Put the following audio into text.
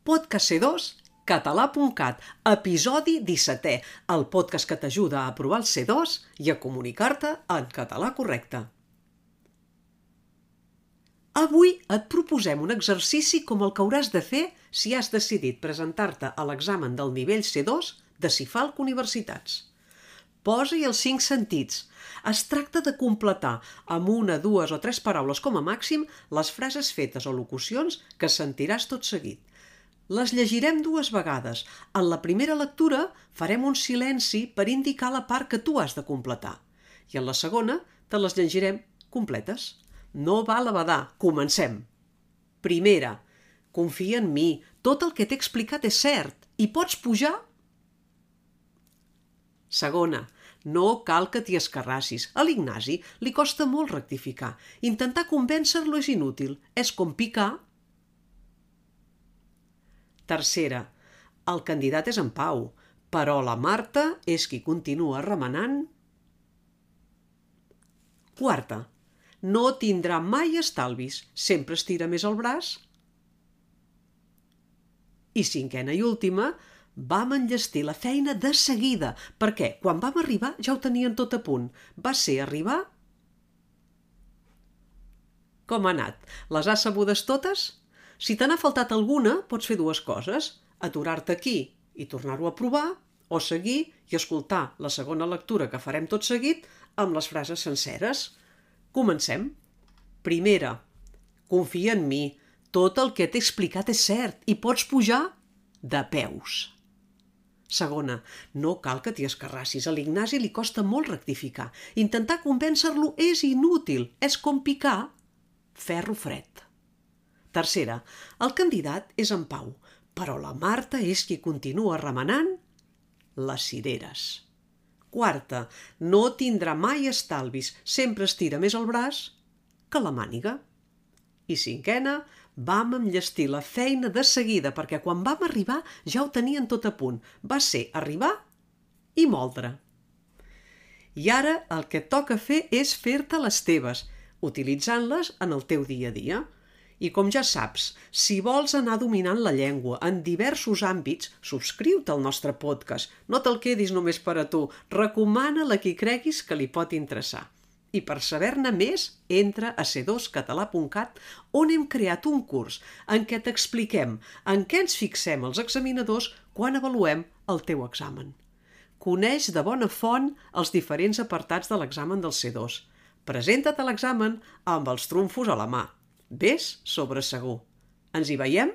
Podcast C2, català.cat, episodi 17è, el podcast que t'ajuda a aprovar el C2 i a comunicar-te en català correcte. Avui et proposem un exercici com el que hauràs de fer si has decidit presentar-te a l'examen del nivell C2 de CIFALC Universitats. Posa-hi els cinc sentits. Es tracta de completar amb una, dues o tres paraules com a màxim les frases fetes o locucions que sentiràs tot seguit. Les llegirem dues vegades. En la primera lectura farem un silenci per indicar la part que tu has de completar. I en la segona te les llegirem completes. No val a badar. Comencem. Primera. Confia en mi. Tot el que t'he explicat és cert. I pots pujar Segona, no cal que t'hi escarrassis. A l'Ignasi li costa molt rectificar. Intentar convèncer-lo és inútil. És com picar. Tercera, el candidat és en Pau, però la Marta és qui continua remenant. Quarta, no tindrà mai estalvis. Sempre estira més el braç. I cinquena i última, Vam enllestir la feina de seguida, perquè quan vam arribar ja ho tenien tot a punt. Va ser arribar... Com ha anat? Les has sabudes totes? Si te n'ha faltat alguna, pots fer dues coses. Aturar-te aquí i tornar-ho a provar, o seguir i escoltar la segona lectura que farem tot seguit amb les frases senceres. Comencem. Primera. Confia en mi. Tot el que t'he explicat és cert i pots pujar de peus. Segona, no cal que t'hi escarrassis. A l'Ignasi li costa molt rectificar. Intentar convèncer-lo és inútil. És com picar ferro fred. Tercera, el candidat és en Pau, però la Marta és qui continua remenant les cireres. Quarta, no tindrà mai estalvis. Sempre estira més el braç que la màniga. I cinquena, vam enllestir la feina de seguida perquè quan vam arribar ja ho tenien tot a punt. Va ser arribar i moldre. I ara el que toca fer és fer-te les teves, utilitzant-les en el teu dia a dia. I com ja saps, si vols anar dominant la llengua en diversos àmbits, subscriu-te al nostre podcast. No te'l quedis només per a tu. Recomana-la qui creguis que li pot interessar. I per saber-ne més, entra a c2català.cat on hem creat un curs en què t'expliquem en què ens fixem els examinadors quan avaluem el teu examen. Coneix de bona font els diferents apartats de l'examen del C2. Presenta't a l'examen amb els trumfos a la mà. Ves sobre segur. Ens hi veiem?